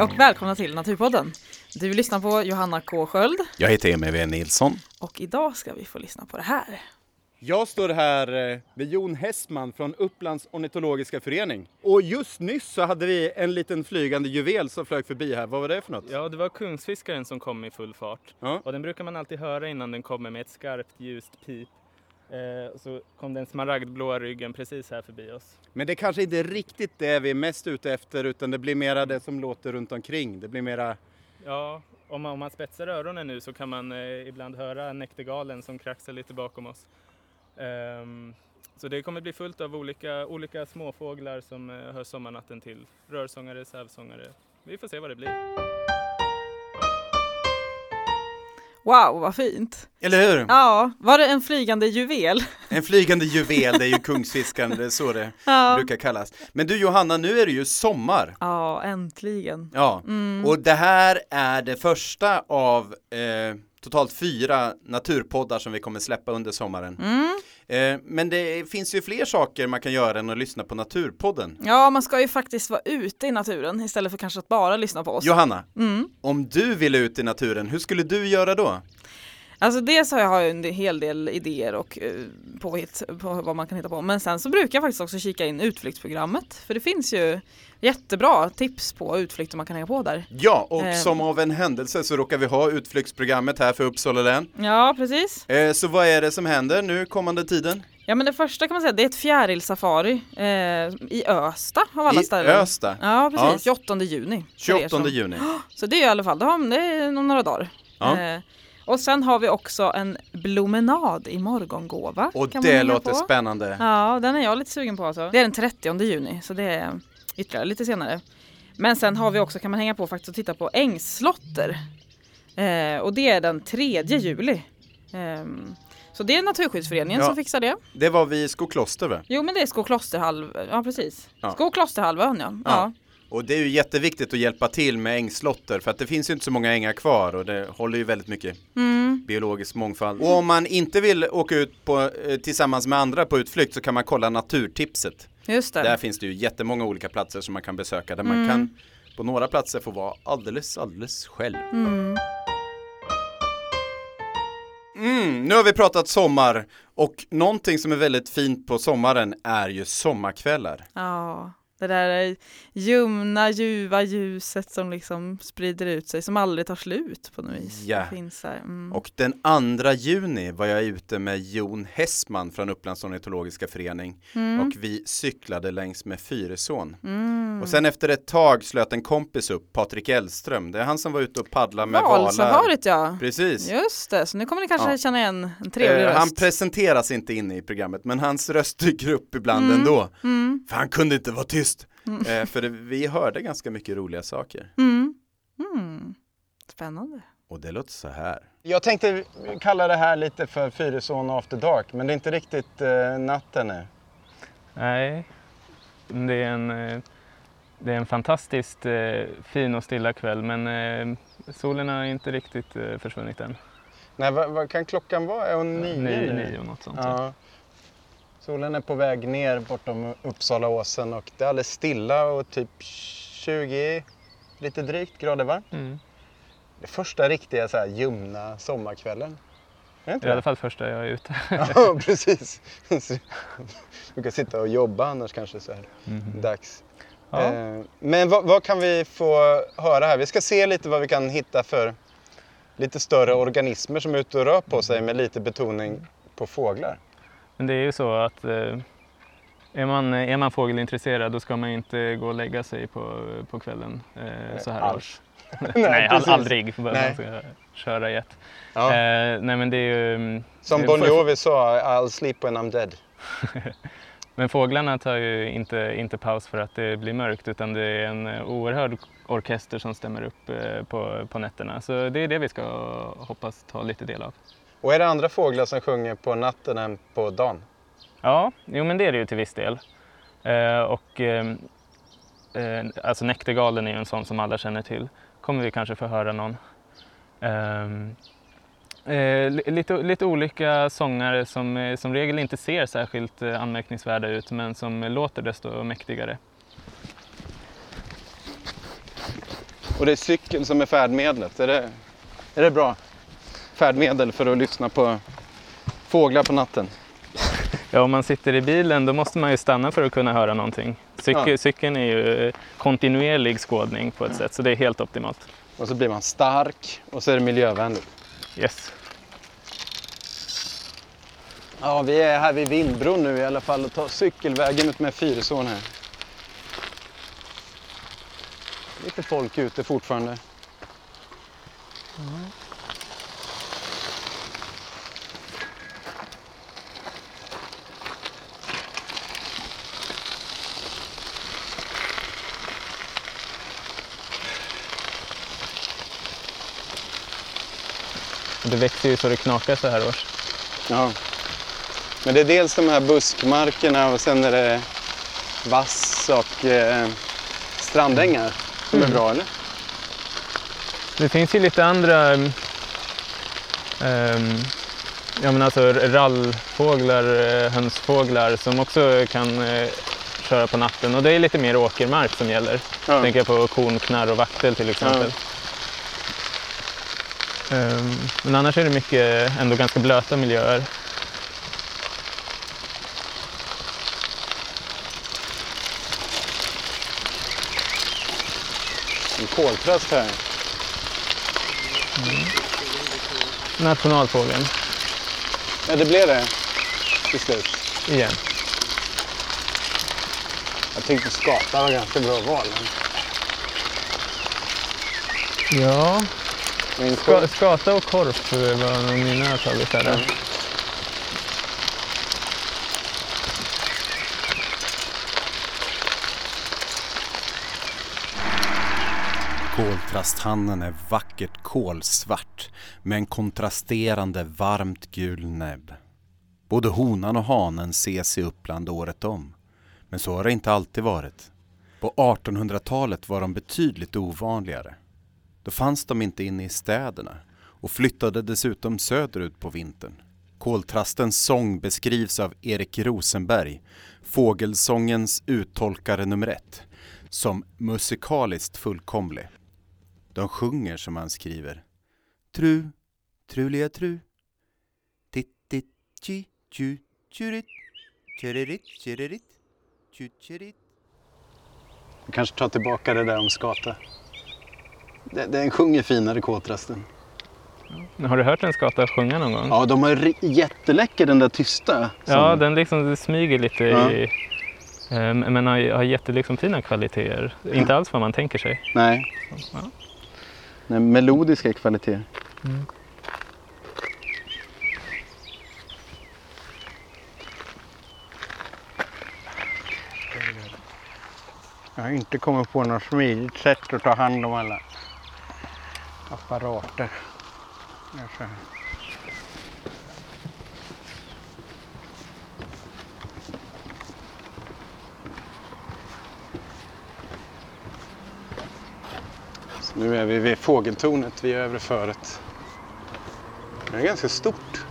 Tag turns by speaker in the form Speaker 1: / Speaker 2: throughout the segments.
Speaker 1: Hej och välkomna till Naturpodden. Du lyssnar på Johanna K Sköld
Speaker 2: Jag heter Emil V Nilsson.
Speaker 1: och idag ska vi få lyssna på det här.
Speaker 3: Jag står här eh, med Jon Hessman från Upplands ornitologiska förening. Och just nyss så hade vi en liten flygande juvel som flög förbi här. Vad var det för något?
Speaker 4: Ja, det var kungsfiskaren som kom i full fart.
Speaker 3: Ja.
Speaker 4: Och den brukar man alltid höra innan den kommer med ett skarpt ljust pip. Eh, så kom den smaragdblåa ryggen precis här förbi oss.
Speaker 3: Men det kanske inte är riktigt det vi är mest ute efter utan det blir mera det som låter runt omkring. Det blir mera...
Speaker 4: Ja, om man, om man spetsar öronen nu så kan man eh, ibland höra näktergalen som kraxar lite bakom oss. Ehm, så det kommer bli fullt av olika, olika småfåglar som eh, hör sommarnatten till. Rörsångare, sävsångare. Vi får se vad det blir.
Speaker 1: Wow, vad fint!
Speaker 2: Eller hur?
Speaker 1: Ja, var det en flygande juvel?
Speaker 2: En flygande juvel, det är ju kungsfiskaren, det är så det
Speaker 1: Ja,
Speaker 2: brukar kallas. Men du Johanna, nu är det ju sommar.
Speaker 1: ja äntligen.
Speaker 2: Ja,
Speaker 1: Mm.
Speaker 2: och det här är det första av eh, totalt fyra naturpoddar som vi kommer släppa under sommaren.
Speaker 1: Mm.
Speaker 2: Eh, men det finns ju fler saker man kan göra än att lyssna på Naturpodden.
Speaker 1: Ja, man ska ju faktiskt vara ute i naturen istället för kanske att bara lyssna på oss.
Speaker 2: Johanna,
Speaker 1: Mm.
Speaker 2: om du ville ut i naturen, hur skulle du göra då?
Speaker 1: Alltså dels har jag en hel del idéer och eh, påhitt på vad man kan hitta på. Men sen så brukar jag faktiskt också kika in utflyktsprogrammet. För det finns ju jättebra tips på utflykter man kan hänga på där.
Speaker 2: Ja, och
Speaker 1: Eh.
Speaker 2: som av en händelse så råkar vi ha utflyktsprogrammet här för Uppsala län.
Speaker 1: Ja, precis.
Speaker 2: Eh, så vad är det som händer nu kommande tiden?
Speaker 1: Ja men det första kan man säga det är ett fjärilsafari eh, i Östa av alla
Speaker 2: I
Speaker 1: ställen.
Speaker 2: Östa,
Speaker 1: Ja precis, 28 juni. för er
Speaker 2: 28
Speaker 1: som-
Speaker 2: juni.
Speaker 1: Så det är i alla fall, det har- det är några dagar.
Speaker 2: Ja.
Speaker 1: Eh, och sen har vi också en blomenad i morgongåva.
Speaker 2: Och det låter
Speaker 1: på.
Speaker 2: spännande.
Speaker 1: Ja, den är jag lite sugen på alltså. Det är den 30 juni, så det är ytterligare lite senare. Men sen har vi också, kan man hänga på faktiskt och titta på ängslotter. Eh, och det är den 3 juli. Ehm, så det är Naturskyddsföreningen
Speaker 2: Ja.
Speaker 1: som fixar det.
Speaker 2: Det var vi i Skokloster va?
Speaker 1: Jo men det är Skoklosterhalv, ja precis.
Speaker 2: Ja.
Speaker 1: Skoklosterhalvön ja. ja.
Speaker 2: Ja. Och det är ju jätteviktigt att hjälpa till med ängslotter för att det finns ju inte så många ängar kvar och det håller ju väldigt mycket
Speaker 1: Mm.
Speaker 2: biologisk mångfald. Och om man inte vill åka ut på, eh, tillsammans med andra på utflykt så kan man kolla Naturtipset.
Speaker 1: Just det.
Speaker 2: Där finns det ju jättemånga olika platser som man kan besöka där
Speaker 1: Mm.
Speaker 2: man kan på några platser få vara alldeles, alldeles själv.
Speaker 1: Mm.
Speaker 2: Mm, nu har vi pratat sommar och någonting som är väldigt fint på sommaren är ju sommarkvällar.
Speaker 1: Ja, det där ljumna, ljuva ljuset som liksom sprider ut sig, som aldrig tar slut på något vis. Där. Mm.
Speaker 2: Och den 2 juni var jag ute med Jon Hessman från Upplands ornitologiska förening
Speaker 1: Mm.
Speaker 2: och vi cyklade längs med Fyrisån.
Speaker 1: Mm.
Speaker 2: Och sen efter ett tag slöt en kompis upp, Patrik Elström. Det är han som var ute och paddlade med valar.
Speaker 1: Valsafarit ja.
Speaker 2: Precis.
Speaker 1: Just det, så nu kommer ni kanske
Speaker 2: Ja.
Speaker 1: känna igen en trevlig
Speaker 2: Eh,
Speaker 1: röst.
Speaker 2: han presenteras inte inne i programmet men hans röst dyker upp ibland
Speaker 1: Mm.
Speaker 2: ändå.
Speaker 1: mm.
Speaker 2: För han kunde inte vara tyst.
Speaker 1: Mm.
Speaker 2: Eh, för det, vi hörde ganska mycket roliga saker.
Speaker 1: Mm. Mm. Spännande.
Speaker 2: Och det låter så här.
Speaker 3: Jag tänkte kalla det här lite för Fyrisån After Dark men det är inte riktigt eh, natten än.
Speaker 4: Nej, det är en, eh, det är en fantastiskt eh, fin och stilla kväll men eh, solen har inte riktigt eh, försvunnit än.
Speaker 3: Nej, vad, vad kan klockan vara? Är hon nio
Speaker 4: Nio,
Speaker 3: nu?
Speaker 4: nio och något sånt. Ja.
Speaker 3: Ja. Solen är på väg ner bortom Uppsalaåsen och det är alldeles stilla och typ 20, lite drygt grader varmt.
Speaker 4: Mm.
Speaker 3: Det första riktiga så här ljumna sommarkvällen. Är det
Speaker 4: i alla fall första jag är ute.
Speaker 3: Ja, precis. Du kan sitta och jobba annars kanske så här
Speaker 4: Mhm.
Speaker 3: dags.
Speaker 4: Ja.
Speaker 3: Eh, Men vad, vad kan vi få höra här? Vi ska se lite vad vi kan hitta för lite större organismer som är ute och rör på sig med lite betoning på fåglar.
Speaker 4: Men det är ju så att eh, är, man, är man fågelintresserad då ska man inte gå och lägga sig på, på kvällen eh, så här års. Nej, all,
Speaker 3: precis.
Speaker 4: aldrig
Speaker 3: Nej.
Speaker 4: man ska köra jet.
Speaker 3: Ja.
Speaker 4: Eh, nej men det är ju... mm,
Speaker 3: Som Bon Jovi sa, I'll sleep when I'm dead.
Speaker 4: Men fåglarna tar ju inte, inte paus för att det blir mörkt utan det är en eh, oerhörd orkester som stämmer upp eh, på, på nätterna. Så det är det vi ska hoppas ta lite del av.
Speaker 3: Och är det andra fåglar som sjunger på natten än på dagen?
Speaker 4: Ja, jo men det är det ju till viss del. Eh, och eh, eh, alltså näktergalen är ju en sån som alla känner till. Kommer vi kanske få höra någon. Ehm, eh, li- lite, lite olika sångare som eh, som regel inte ser särskilt eh, anmärkningsvärda ut men som låter desto mäktigare.
Speaker 3: Och det är cykeln som är färdmedlet. Är det, är det bra färdmedel för att lyssna på fåglar på natten?
Speaker 4: Ja, om man sitter i bilen då måste man ju stanna för att kunna höra någonting. Cykel,
Speaker 3: Ja.
Speaker 4: Cykeln är ju kontinuerlig skådning på ett sätt, så det är helt optimalt.
Speaker 3: Och så blir man stark och så är det miljövänligt.
Speaker 4: Yes.
Speaker 3: Ja, vi är här vid Vindbron nu i alla fall och tar cykelvägen ut med Fyrisån här. Lite folk ute fortfarande.
Speaker 4: Och Det växer ju så det knakar så här års.
Speaker 3: Ja. Men det är dels de här buskmarkerna och sen är det vass och eh, strandängar som är bra, eller?
Speaker 4: Det finns ju lite andra um, ja, men alltså rallfåglar, eh, hönsfåglar som också kan eh, köra på natten och det är lite mer åkermark som gäller.
Speaker 3: Ja.
Speaker 4: Tänker jag på kornknarr och vaktel till exempel. Ehm, men annars är det mycket ändå ganska blöta miljöer.
Speaker 3: En koltrast här.
Speaker 4: Nationalfågeln,
Speaker 3: Ja, det blev det till slut.
Speaker 4: igen.
Speaker 3: Jag tyckte skata var ganska bra val.
Speaker 4: Ja,
Speaker 3: Min
Speaker 4: ska, skata och korp var nog mina favoriter.
Speaker 2: Koltrasthannen är vackert kolsvart med en kontrasterande varmt gul näbb. Både honan och hanen ses i Uppland året om. Men så har det inte alltid varit. På 1800-talet var de betydligt ovanligare. Då fanns de inte inne i städerna och flyttade dessutom söderut på vintern. Koltrastens sång beskrivs av Erik Rosenberg, fågelsångens uttolkare nummer ett, som musikaliskt fullkomlig. De sjunger som han skriver. Tru, truliga tru. Tittit, tji, tju, tjurit. Tjuririt, tjuririt. Tju, tjurit.
Speaker 3: Vi kanske tar tillbaka det där om skata. Det- Den sjunger finare koltrasten.
Speaker 4: Har du hört en skata sjunga någon gång?
Speaker 3: Ja, de har ri- jätteläcker den där tysta.
Speaker 4: Ja,
Speaker 3: som-
Speaker 4: den liksom smyger lite
Speaker 3: Ja.
Speaker 4: i... eh, Men har, har jätte liksom fina kvaliteter. Inte alls vad man tänker sig.
Speaker 3: Nej.
Speaker 4: Ja.
Speaker 3: Nej, melodiska kvaliteter.
Speaker 4: Mm.
Speaker 3: Jag har inte kommit på något smidigt sätt att ta hand om alla apparater. Så nu är vi vid fågeltornet vid övre föret. Det är ganska stort.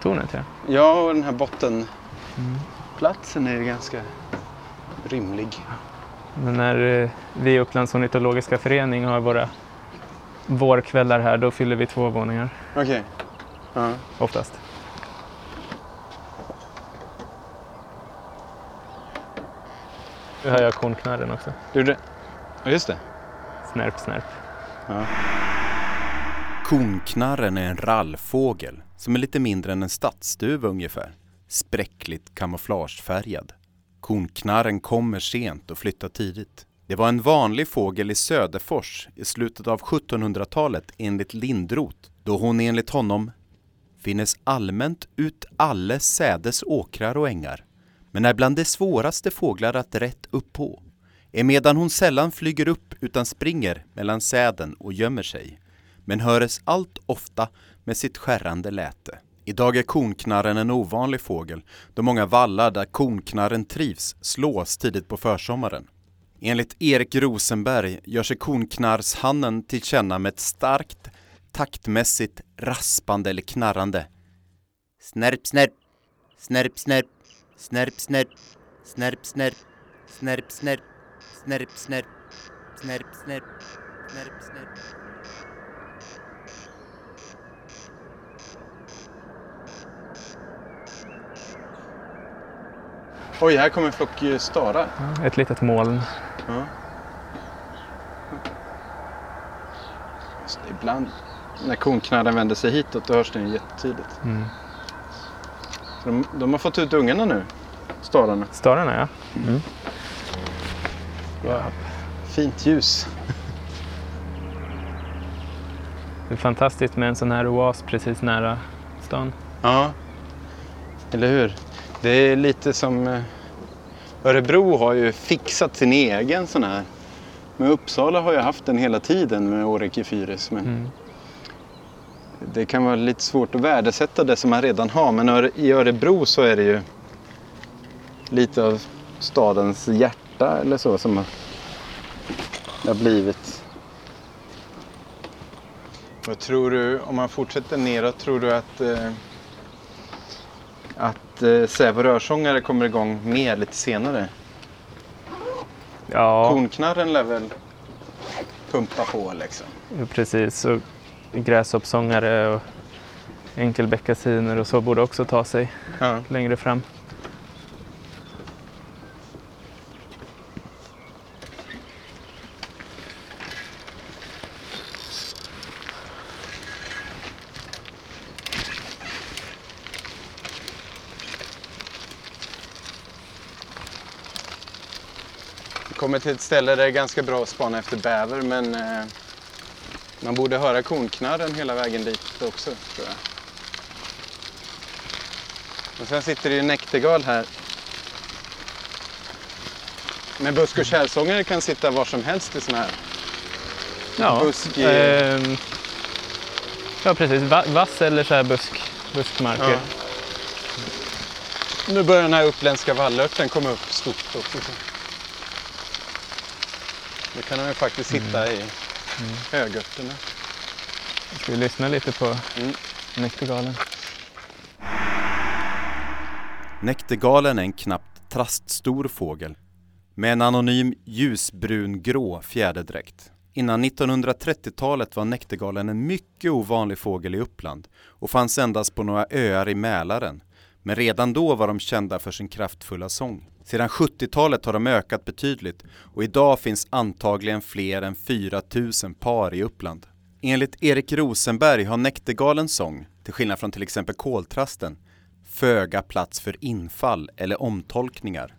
Speaker 4: Tornet ja.
Speaker 3: Ja, och den här bottenplatsen är ju ganska rymlig.
Speaker 4: Men när eh, vi i Upplands ornitologiska förening har våra vårkvällar här, då fyller vi två våningar
Speaker 3: Okej. Ja.
Speaker 4: oftast. Nu hör jag kornknarren också.
Speaker 3: Du, det... Ja, just det.
Speaker 4: Snärp, snärp.
Speaker 2: Konknarren är en rallfågel som är lite mindre än en stadsduva ungefär. Spräckligt kamouflagefärgad. Konknarren kommer sent och flyttar tidigt. Det var en vanlig fågel i Söderfors i slutet av 1700-talet enligt Lindroth, då hon enligt honom finnes allmänt ut alle sädes åkrar och ängar, men är bland de svåraste fåglar att rätt upp på. Emedan hon sällan flyger upp utan springer mellan säden och gömmer sig, men höres allt ofta med sitt skärrande läte. Idag är konknarren en ovanlig fågel, då många vallar där konknarren trivs slås tidigt på försommaren. Enligt Erik Rosenberg gör sig konknarrshannen till känna med ett starkt, taktmässigt raspande eller knarrande. Snärp, snärp, snärp, snärp, snärp, snärp, snärp, snärp, snärp, snärp, snärp, snärp, snärp, snärp, snärp, snärp.
Speaker 3: Oj, här kommer en flock eh, starar.
Speaker 4: Ett litet moln.
Speaker 3: Ja. Det, ibland när konknarren vänder sig hitåt då hörs den jättetydligt.
Speaker 4: Mm.
Speaker 3: De, de har fått ut ungarna nu, stararna.
Speaker 4: Stararna ja.
Speaker 3: Ja. Fint ljus.
Speaker 4: Det är fantastiskt med en sån här oas precis nära stan.
Speaker 3: Ja, eller hur? Det är lite som eh, Örebro har ju fixat sin egen sån här. Men Uppsala har ju haft den hela tiden med Åreke Fyris. Men
Speaker 4: Mm.
Speaker 3: det kan vara lite svårt att värdesätta det som man redan har. Men i Örebro så är det ju lite av stadens hjärta eller så som har, det har blivit. Vad tror du, om man fortsätter neråt, tror du att, eh, att eh, Sävo rörsångare kommer igång mer lite senare?
Speaker 4: Ja,
Speaker 3: Kornknarren lär väl pumpa på liksom.
Speaker 4: precis. Och gräshoppsångare och enkelbeckasiner och så borde också ta sig
Speaker 3: Ja.
Speaker 4: längre fram.
Speaker 3: Kommer till ett ställe där det är ganska bra att spana efter bäver men eh, man borde höra kornknarren hela vägen dit också tror jag. Och sen sitter det ju näktergal här. Men busk och kärrsångare kan sitta var som helst i såna här.
Speaker 4: Ja,
Speaker 3: Busk i-
Speaker 4: ehm, ja precis. Va- Vass eller så här busk, buskmarker.
Speaker 3: Ja. Nu börjar den här uppländska vallörten komma upp stort också. Nu kan de ju faktiskt sitta i högörterna.
Speaker 4: Ska vi lyssna lite på
Speaker 3: Mm.
Speaker 4: näktergalen?
Speaker 2: Näktergalen är en knappt traststor fågel med en anonym ljusbrun-grå fjäderdräkt. Innan 1930-talet var näktergalen en mycket ovanlig fågel i Uppland och fanns endast på några öar i Mälaren. Men redan då var de kända för sin kraftfulla sång. Sedan 70-talet har de ökat betydligt och idag finns antagligen fler än 4000 par i Uppland. Enligt Erik Rosenberg har näktergalens sång, till skillnad från till exempel koltrasten, föga plats för infall eller omtolkningar.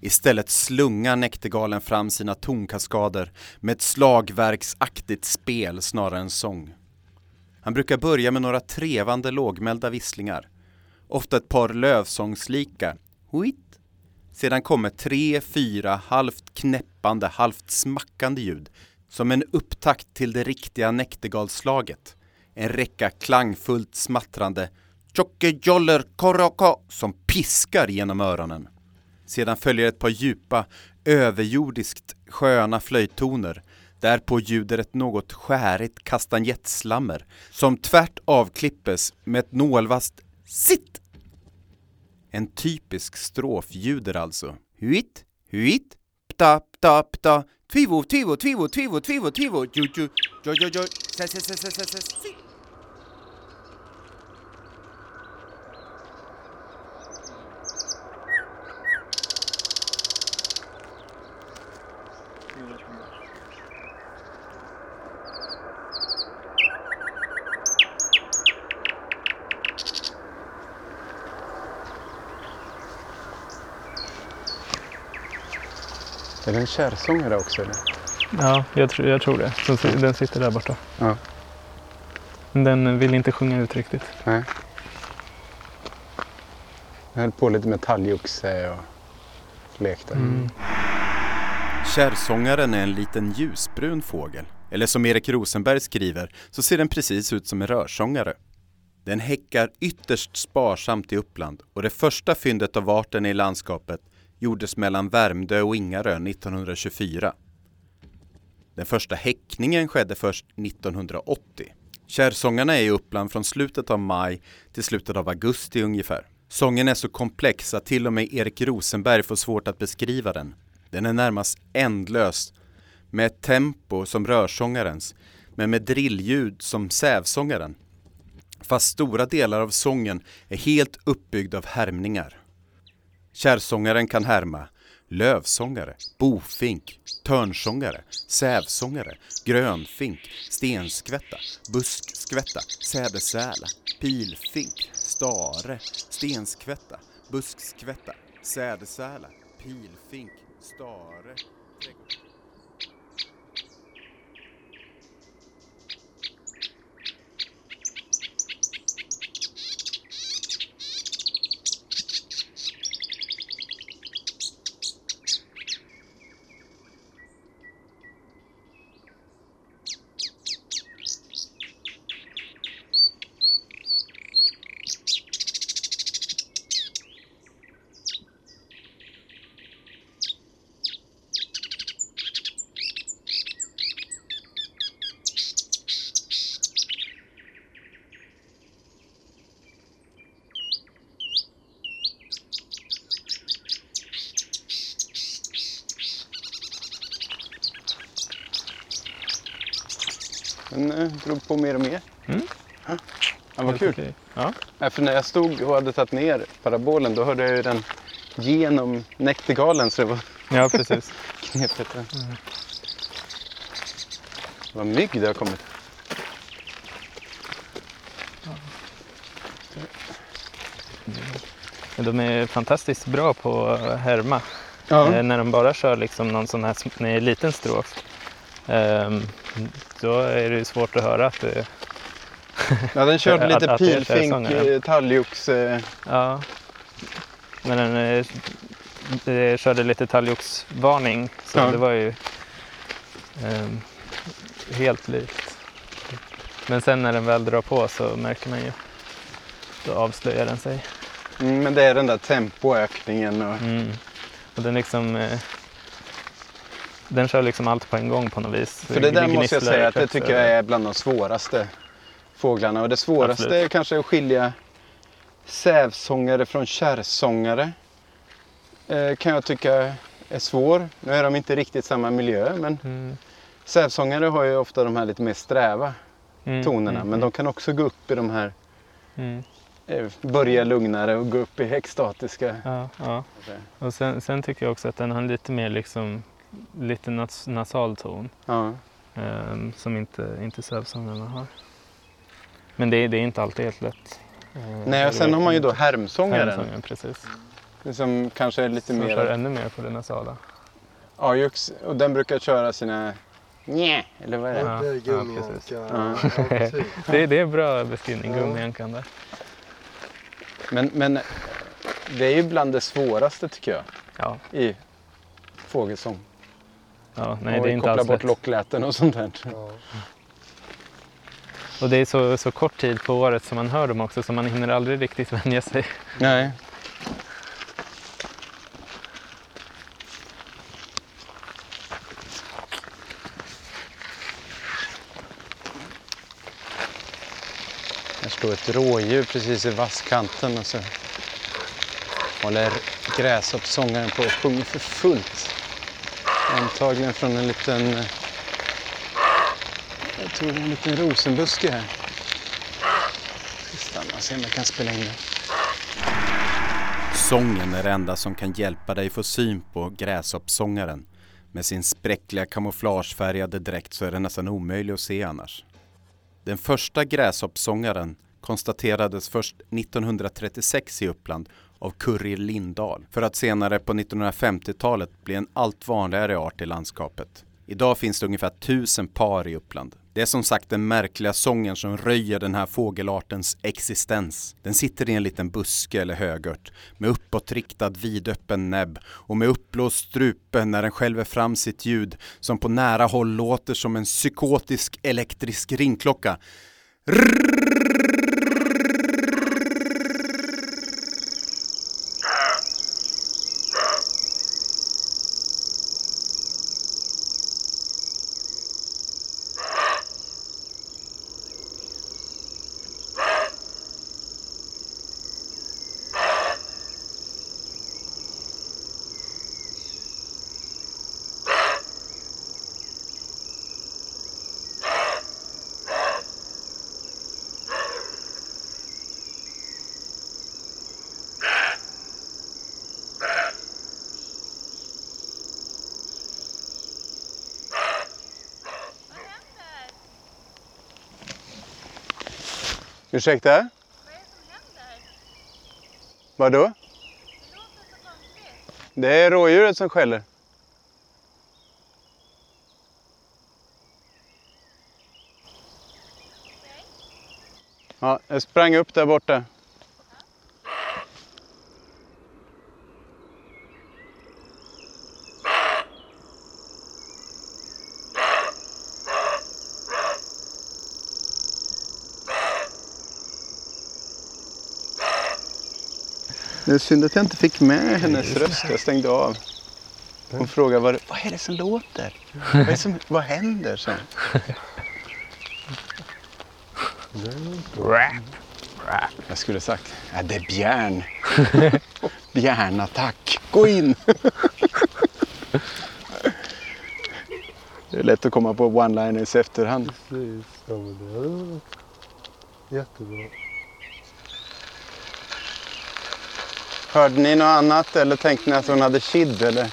Speaker 2: Istället slungar näktergalen fram sina tonkaskader med ett slagverksaktigt spel snarare än sång. Han brukar börja med några trevande lågmälda visslingar, ofta ett par lövsångslika huit. Sedan kommer tre, fyra halvt knäppande, halvt smackande ljud som en upptakt till det riktiga näktergalslaget. En räcka klangfullt smattrande tjockejoller koroko som piskar genom öronen. Sedan följer ett par djupa, överjordiskt sköna flöjttoner. Därpå ljuder ett något skärigt kastanjettslammer som tvärt avklippes med ett nålvast sitt. En typisk strof ljuder alltså. Huit, huit, pta, pta, pta, tvivo, tvivo, tvivo, tvivo, tvivo, tvivo, ju, ju, jo, jo, jo, se, se, se, se, se, se, sitt!
Speaker 3: Är det en kärrsångare också? Eller?
Speaker 4: Ja, jag, tror- jag tror det. Den, den sitter där borta.
Speaker 3: Ja.
Speaker 4: Men Den vill inte sjunga ut riktigt.
Speaker 3: Nej. Jag höll på lite med talgoxe och lekte.
Speaker 4: Mm.
Speaker 2: Kärrsångaren är en liten ljusbrun fågel. Eller som Erik Rosenberg skriver så ser den precis ut som en rörsångare. Den häckar ytterst sparsamt i Uppland och det första fyndet av arten i landskapet gjordes mellan Värmdö och Ingarö 1924. Den första häckningen skedde först 1980. Kärrsångarna är i Uppland från slutet av maj till slutet av augusti ungefär. Sången är så komplex att till och med Erik Rosenberg får svårt att beskriva den. Den är närmast ändlös, med ett tempo som rörsångarens, men med drillljud som sävsångaren. Fast stora delar av sången är helt uppbyggd av härmningar. Kärrsångaren kan härma. Lövsångare, bofink, törnsångare, sävsångare, grönfink, stenskvätta, buskskvätta, sädesärla, pilfink, stare, stenskvätta, buskskvätta, sädesärla, pilfink, stare,
Speaker 3: drog på mer och mer.
Speaker 4: Mm.
Speaker 3: Ja, ja, vad kul.
Speaker 4: Okej. Ja.
Speaker 3: Ja, för när jag stod och hade tagit ner parabolen då hörde jag ju den genom näktergalen så det var
Speaker 4: ja, precis.
Speaker 3: knepigt. Vad mygg det har kommit.
Speaker 4: De är fantastiskt bra på att härma.
Speaker 3: Ja.
Speaker 4: Eh, när de bara kör liksom någon sån här liten strof. ehm, då är det svårt att höra att det
Speaker 3: Ja, den körde lite pilfink, eh, talgox. Eh,
Speaker 4: Ja. Men den eh, körde lite talgoxvarning så
Speaker 3: Ja.
Speaker 4: det var ju ehm, helt likt. Men sen när den väl drar på så märker man ju, då avslöjar den sig.
Speaker 3: mm, men det är den där tempoökningen. Och,
Speaker 4: Mm. Och den liksom eh, den kör liksom allt på en gång på något vis.
Speaker 3: För det där måste jag säga att det tycker jag är bland de svåraste fåglarna. Och det svåraste
Speaker 4: Absolut.
Speaker 3: är kanske att skilja sävsångare från kärrsångare. Eh, kan jag tycka är svår. Nu är de inte riktigt samma miljö men
Speaker 4: Mm.
Speaker 3: sävsångare har ju ofta de här lite mer sträva
Speaker 4: Mm,
Speaker 3: tonerna.
Speaker 4: mm,
Speaker 3: Men de kan också gå upp i de här,
Speaker 4: mm.
Speaker 3: eh, börja lugnare och gå upp i extatiska.
Speaker 4: Ja, ja. Och sen, sen tycker jag också att den har lite mer liksom, lite nas, nasal ton.
Speaker 3: Ja.
Speaker 4: ehm, som inte, inte sövsångarna har. Men det, är- det är inte alltid helt lätt. Eh,
Speaker 3: Nej, och sen har man ju då härmsångaren.
Speaker 4: Härmsångaren, precis.
Speaker 3: Som kanske är lite
Speaker 4: Som
Speaker 3: mer...
Speaker 4: kör ännu mer på det nasala.
Speaker 3: Ajax, och den brukar köra sina Nja, eller vad är det?
Speaker 4: Ja,
Speaker 5: Det är
Speaker 4: ja,
Speaker 5: gummianka.
Speaker 4: precis.
Speaker 5: Ja, precis.
Speaker 4: Det, det är bra beskrivning,
Speaker 5: Ja.
Speaker 4: gummiankan där.
Speaker 3: Men, men det är ju bland det svåraste tycker jag
Speaker 4: Ja,
Speaker 3: i fågelsång.
Speaker 4: Ja nej
Speaker 3: och
Speaker 4: det är inte
Speaker 3: koppla
Speaker 4: alls
Speaker 3: bort
Speaker 4: lätt.
Speaker 3: lockläten och sånt där.
Speaker 5: Ja.
Speaker 4: Och det är så, så kort tid på året som man hör dem också så man hinner aldrig riktigt vänja sig.
Speaker 3: Nej. Här står ett rådjur precis i vasskanten och så håller gräshoppsångaren på och sjunger för fullt. Antagligen från en liten, eh, jag tror en liten rosenbuske här. Ska stanna och se om jag kan spela in den.
Speaker 2: Sången är det enda som kan hjälpa dig få syn på gräshoppsångaren. Med sin spräckliga kamouflagefärgade dräkt så är den nästan omöjlig att se annars. Den första gräshoppsångaren konstaterades först 1936 i Uppland av Curry Lindahl för att senare på 1950-talet bli en allt vanligare art i landskapet. Idag finns det ungefär tusen par i Uppland. Det är som sagt den märkliga sången som röjer den här fågelartens existens. Den sitter i en liten buske eller högört med uppåtriktad vidöppen näbb och med uppblåst strupe när den skälver fram sitt ljud som på nära håll låter som en psykotisk elektrisk ringklocka.
Speaker 3: Ursäkta? Vad är det som händer? Vadå? Det är rådjuret som skäller. Ja, jag sprang upp där borta. Det är synd att jag inte fick med hennes röst. Jag stängde av. Hon frågade vad, vad är det som låter? Vad, är som, vad händer? Så. Jag skulle sagt, ja, det är björn. Björnattack. Gå in! Det är lätt att komma på one-liners i efterhand.
Speaker 5: Precis, ja men det varit jättebra.
Speaker 3: Hörde ni något annat eller tänkte ni att hon hade kid? Eller?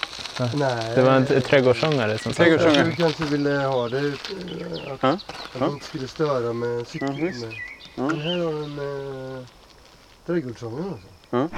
Speaker 5: Nej.
Speaker 4: Det var en trädgårdssångare som sa
Speaker 3: Trädgårds-
Speaker 5: Jag tror kanske ville ha det, eh, att,
Speaker 3: Ja,
Speaker 5: att
Speaker 3: ja.
Speaker 5: man inte skulle störa med
Speaker 3: Ja,
Speaker 5: med.
Speaker 3: Ja.
Speaker 5: Men här har du en äh, trädgårdssångare alltså.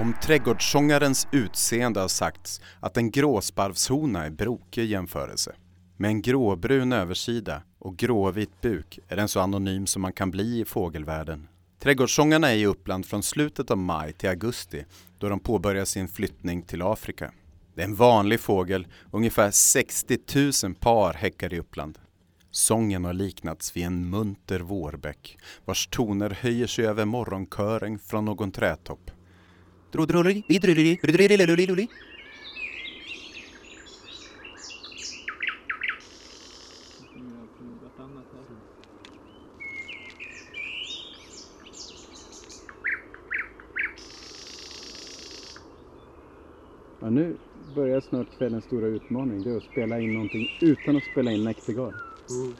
Speaker 2: Om trädgårdssångarens utseende har sagts att en gråsparvshona är brokig i jämförelse. Med en gråbrun översida och gråvit buk är den så anonym som man kan bli i fågelvärlden. Trädgårdssångarna är i Uppland från slutet av maj till augusti då de påbörjar sin flyttning till Afrika. Det är en vanlig fågel, ungefär 60 000 par häckar i Uppland. Sången har liknats vid en munter vårbäck vars toner höjer sig över morgonkören från någon trädtopp.
Speaker 3: Ja, nu börjar snart kvällens stora utmaning. Det är att spela in någonting utan att spela in näktergal.
Speaker 5: Mm.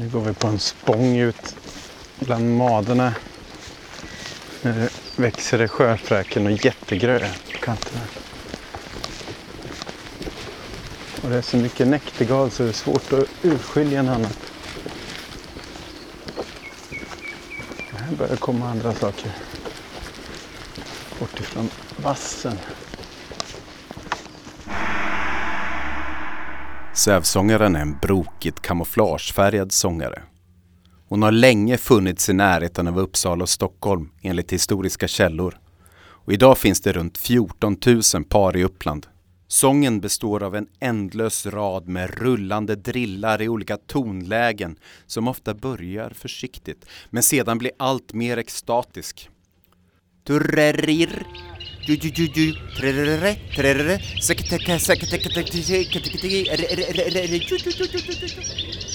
Speaker 3: Nu går vi på en spång ut bland maderna. Nu växer det sjöfräken och jättegrö på kanterna. Och det är så mycket näktergal så det är svårt att urskilja en annan. Här börjar komma andra saker. Bort ifrån vassen.
Speaker 2: Sävsångaren är en brokigt kamouflagefärgad sångare. Hon har länge funnits i närheten av Uppsala och Stockholm enligt historiska källor. Och idag finns det runt 14 000 par i Uppland. Sången består av en ändlös rad med rullande drillar i olika tonlägen som ofta börjar försiktigt men sedan blir allt mer extatisk. Turrerir, dü dü dü dü trerere trerere sakı teke sakı teke teke teke teke teke ere ere ere ere dü dü dü dü dü dü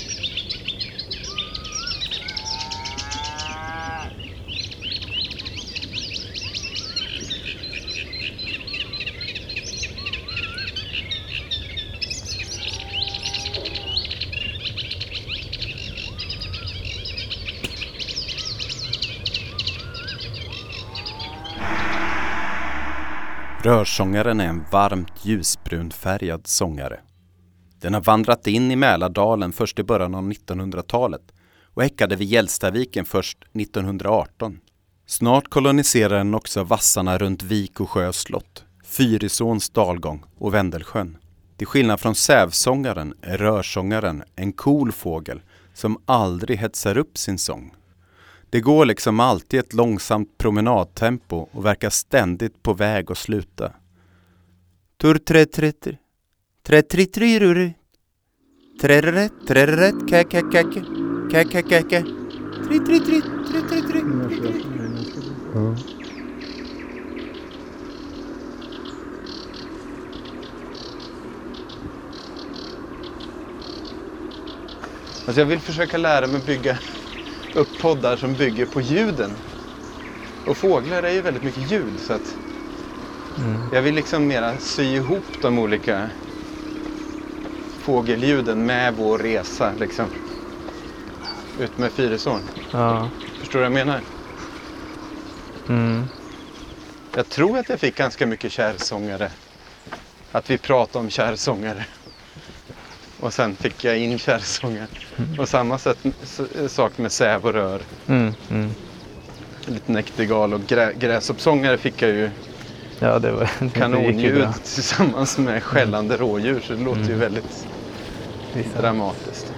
Speaker 2: Rörsångaren är en varmt ljusbrunfärgad sångare. Den har vandrat in i Mälardalen först i början av 1900-talet och häckade vid Gällstaviken först 1918. Snart koloniserar den också vassarna runt Vik och Sjö slott, Fyrisåns dalgång och Vändelsjön. Till skillnad från sävsångaren är rörsångaren en cool fågel som aldrig hetsar upp sin sång. Det går liksom alltid ett långsamt promenadtempo och verkar ständigt på väg att sluta. Turtretretter. Tretritriruri. Trereret, trereret, kakakake. Kakakake. Tritritrit,
Speaker 5: tritritrit.
Speaker 3: Alltså jag vill försöka lära mig bygga upp poddar som bygger på ljuden. Och fåglar är ju väldigt mycket ljud så att
Speaker 4: Mm.
Speaker 3: Jag vill liksom mera sy ihop de olika fågelljuden med vår resa liksom. Ut med Fyrisån.
Speaker 4: Ja.
Speaker 3: Förstår du vad jag menar?
Speaker 4: Mm.
Speaker 3: Jag tror att jag fick ganska mycket kärsångare. Att vi pratade om kärsångare. Och sen fick jag in kärsångare. Och samma sätt, sak med säv och rör.
Speaker 4: Mm. Mm.
Speaker 3: Lite näktergal och grä, gräshoppsångare fick jag ju
Speaker 4: Ja, det var det
Speaker 3: kanonljud tillsammans med skällande rådjur. Så det låter ju
Speaker 4: Mm.
Speaker 3: väldigt
Speaker 4: Vissa.
Speaker 3: dramatiskt.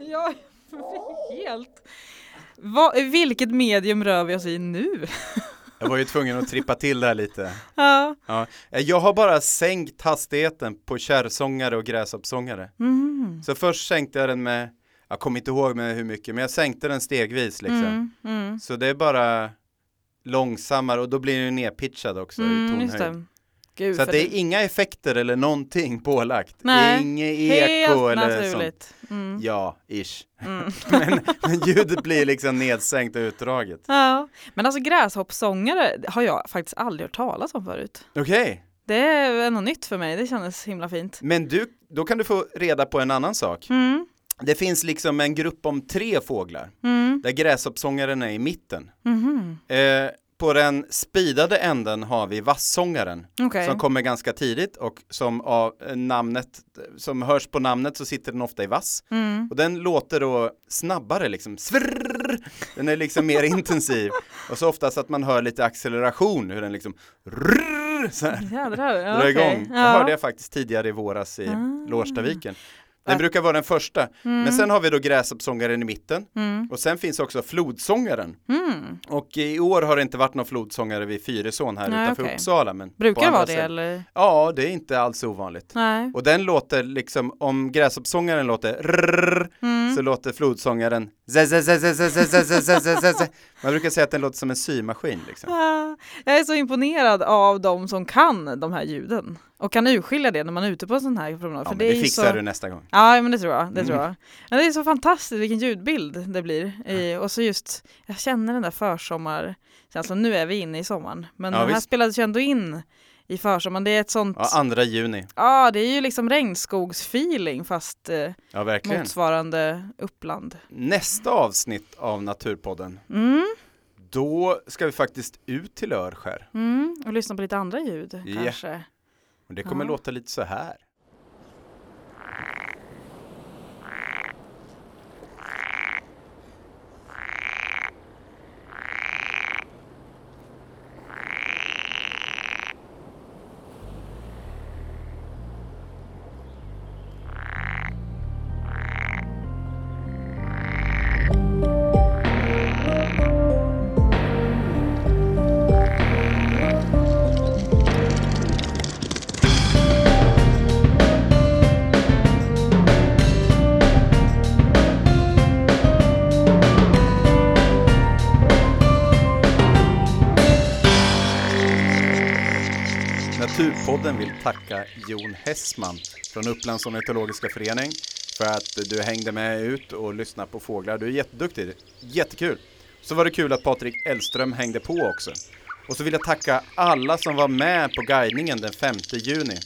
Speaker 1: Ja, helt. Va, vilket medium rör vi oss i nu?
Speaker 2: Jag var ju tvungen att trippa till det här lite.
Speaker 1: Ja.
Speaker 2: Ja. Eh, Jag har bara sänkt hastigheten på kärrsångare och gräshoppsångare.
Speaker 1: Mm.
Speaker 2: Så först sänkte jag den med, jag kommer inte ihåg med hur mycket, men jag sänkte den stegvis liksom.
Speaker 1: Mm. Mm.
Speaker 2: Så det är bara långsammare och då blir den nedpitchad också i
Speaker 1: Mm,
Speaker 2: tonhöjd.
Speaker 1: Det. Gud,
Speaker 2: Så det är inga effekter eller någonting pålagt.
Speaker 1: Nej,
Speaker 2: Inget
Speaker 1: helt
Speaker 2: eko eller sånt.
Speaker 1: naturligt. Mm.
Speaker 2: Ja, ish.
Speaker 1: Mm.
Speaker 2: Men, men ljudet blir liksom nedsänkt och utdraget.
Speaker 1: Ja, men alltså gräshoppsångare har jag faktiskt aldrig hört talas om förut.
Speaker 2: Okej,
Speaker 1: Det är något nytt för mig, det kändes himla fint.
Speaker 2: men du, då kan du få reda på en annan sak.
Speaker 1: Mm.
Speaker 2: Det finns liksom en grupp om tre fåglar,
Speaker 1: Mm.
Speaker 2: där gräshoppsångaren är i mitten.
Speaker 1: Mhm.
Speaker 2: Eh, på den spidade änden har vi vassångaren
Speaker 1: Okej.
Speaker 2: som kommer ganska tidigt och som av eh, namnet, som hörs på namnet så sitter den ofta i vass.
Speaker 1: Mm.
Speaker 2: Och den låter då snabbare liksom, Svrrr! Den är liksom mer intensiv. Och så oftast att man hör lite acceleration, hur den liksom rrrr, så här,
Speaker 1: Jädrar,
Speaker 2: drar
Speaker 1: okej.
Speaker 2: igång.
Speaker 1: Ja.
Speaker 2: hörde jag faktiskt tidigare i våras i
Speaker 1: Ah.
Speaker 2: Lårstaviken. Den
Speaker 1: äh.
Speaker 2: brukar vara den första.
Speaker 1: Mm.
Speaker 2: Men sen har vi då Gräshoppsångaren i mitten.
Speaker 1: Mm.
Speaker 2: Och sen finns också Flodsångaren.
Speaker 1: Mm.
Speaker 2: Och i år har det inte varit någon flodsångare vid Fyrisån här
Speaker 1: Nej,
Speaker 2: utanför
Speaker 1: okay.
Speaker 2: Uppsala. Men
Speaker 1: brukar det vara det eller?
Speaker 2: Ja, det är inte alls ovanligt.
Speaker 1: Nej.
Speaker 2: Och den låter liksom, om Gräshoppsångaren låter
Speaker 1: rrr,
Speaker 2: så låter Flodsångaren Man brukar säga att den låter som en symaskin. Liksom.
Speaker 1: Jag är så imponerad av de som kan de här ljuden och kan urskilja det när man är ute på en sån här promenad.
Speaker 2: Ja,
Speaker 1: för det,
Speaker 2: det fixar
Speaker 1: så...
Speaker 2: du nästa gång.
Speaker 1: Ja, men det tror jag. Det
Speaker 2: Mm.
Speaker 1: tror jag. Men det är så fantastiskt vilken ljudbild det blir. I, och så just, jag känner den där försommarkänslan. Nu är vi inne i sommaren, men
Speaker 2: Ja,
Speaker 1: den här
Speaker 2: visst.
Speaker 1: spelades ju ändå in i försommaren. Det är ett sånt,
Speaker 2: Ja, andra juni.
Speaker 1: ja det är ju liksom regnskogsfeeling fast eh,
Speaker 2: Ja,
Speaker 1: motsvarande Uppland.
Speaker 2: Nästa avsnitt av Naturpodden,
Speaker 1: Mm,
Speaker 2: då ska vi faktiskt ut till Örskär.
Speaker 1: mm, och lyssna på lite andra ljud kanske.
Speaker 2: Och det kommer
Speaker 1: Ja.
Speaker 2: låta lite så här. Naturpodden vill tacka Jon Hessman från Upplands ornitologiska förening för att du hängde med ut och lyssnade på fåglar. Du är jätteduktig, jättekul. Så var det kul att Patrik Ellström hängde på också. Och så vill jag tacka alla som var med på guidningen den 5 juni.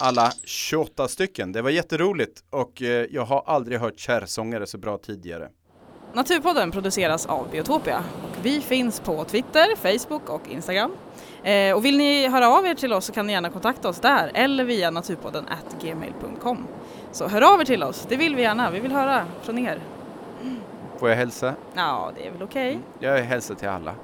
Speaker 2: Alla 28 stycken. Det var jätteroligt och eh, jag har aldrig hört kärrsångare så bra tidigare.
Speaker 1: Naturpodden produceras av Biotopia och vi finns på Twitter, Facebook och Instagram. Eh, och vill ni höra av er till oss så kan ni gärna kontakta oss där eller via naturpodden at gmail.com. Så hör av er till oss, det vill vi gärna. Vi vill höra från er.
Speaker 2: Får jag hälsa?
Speaker 1: Ja, det är väl okej.
Speaker 2: Jag hälsar till alla.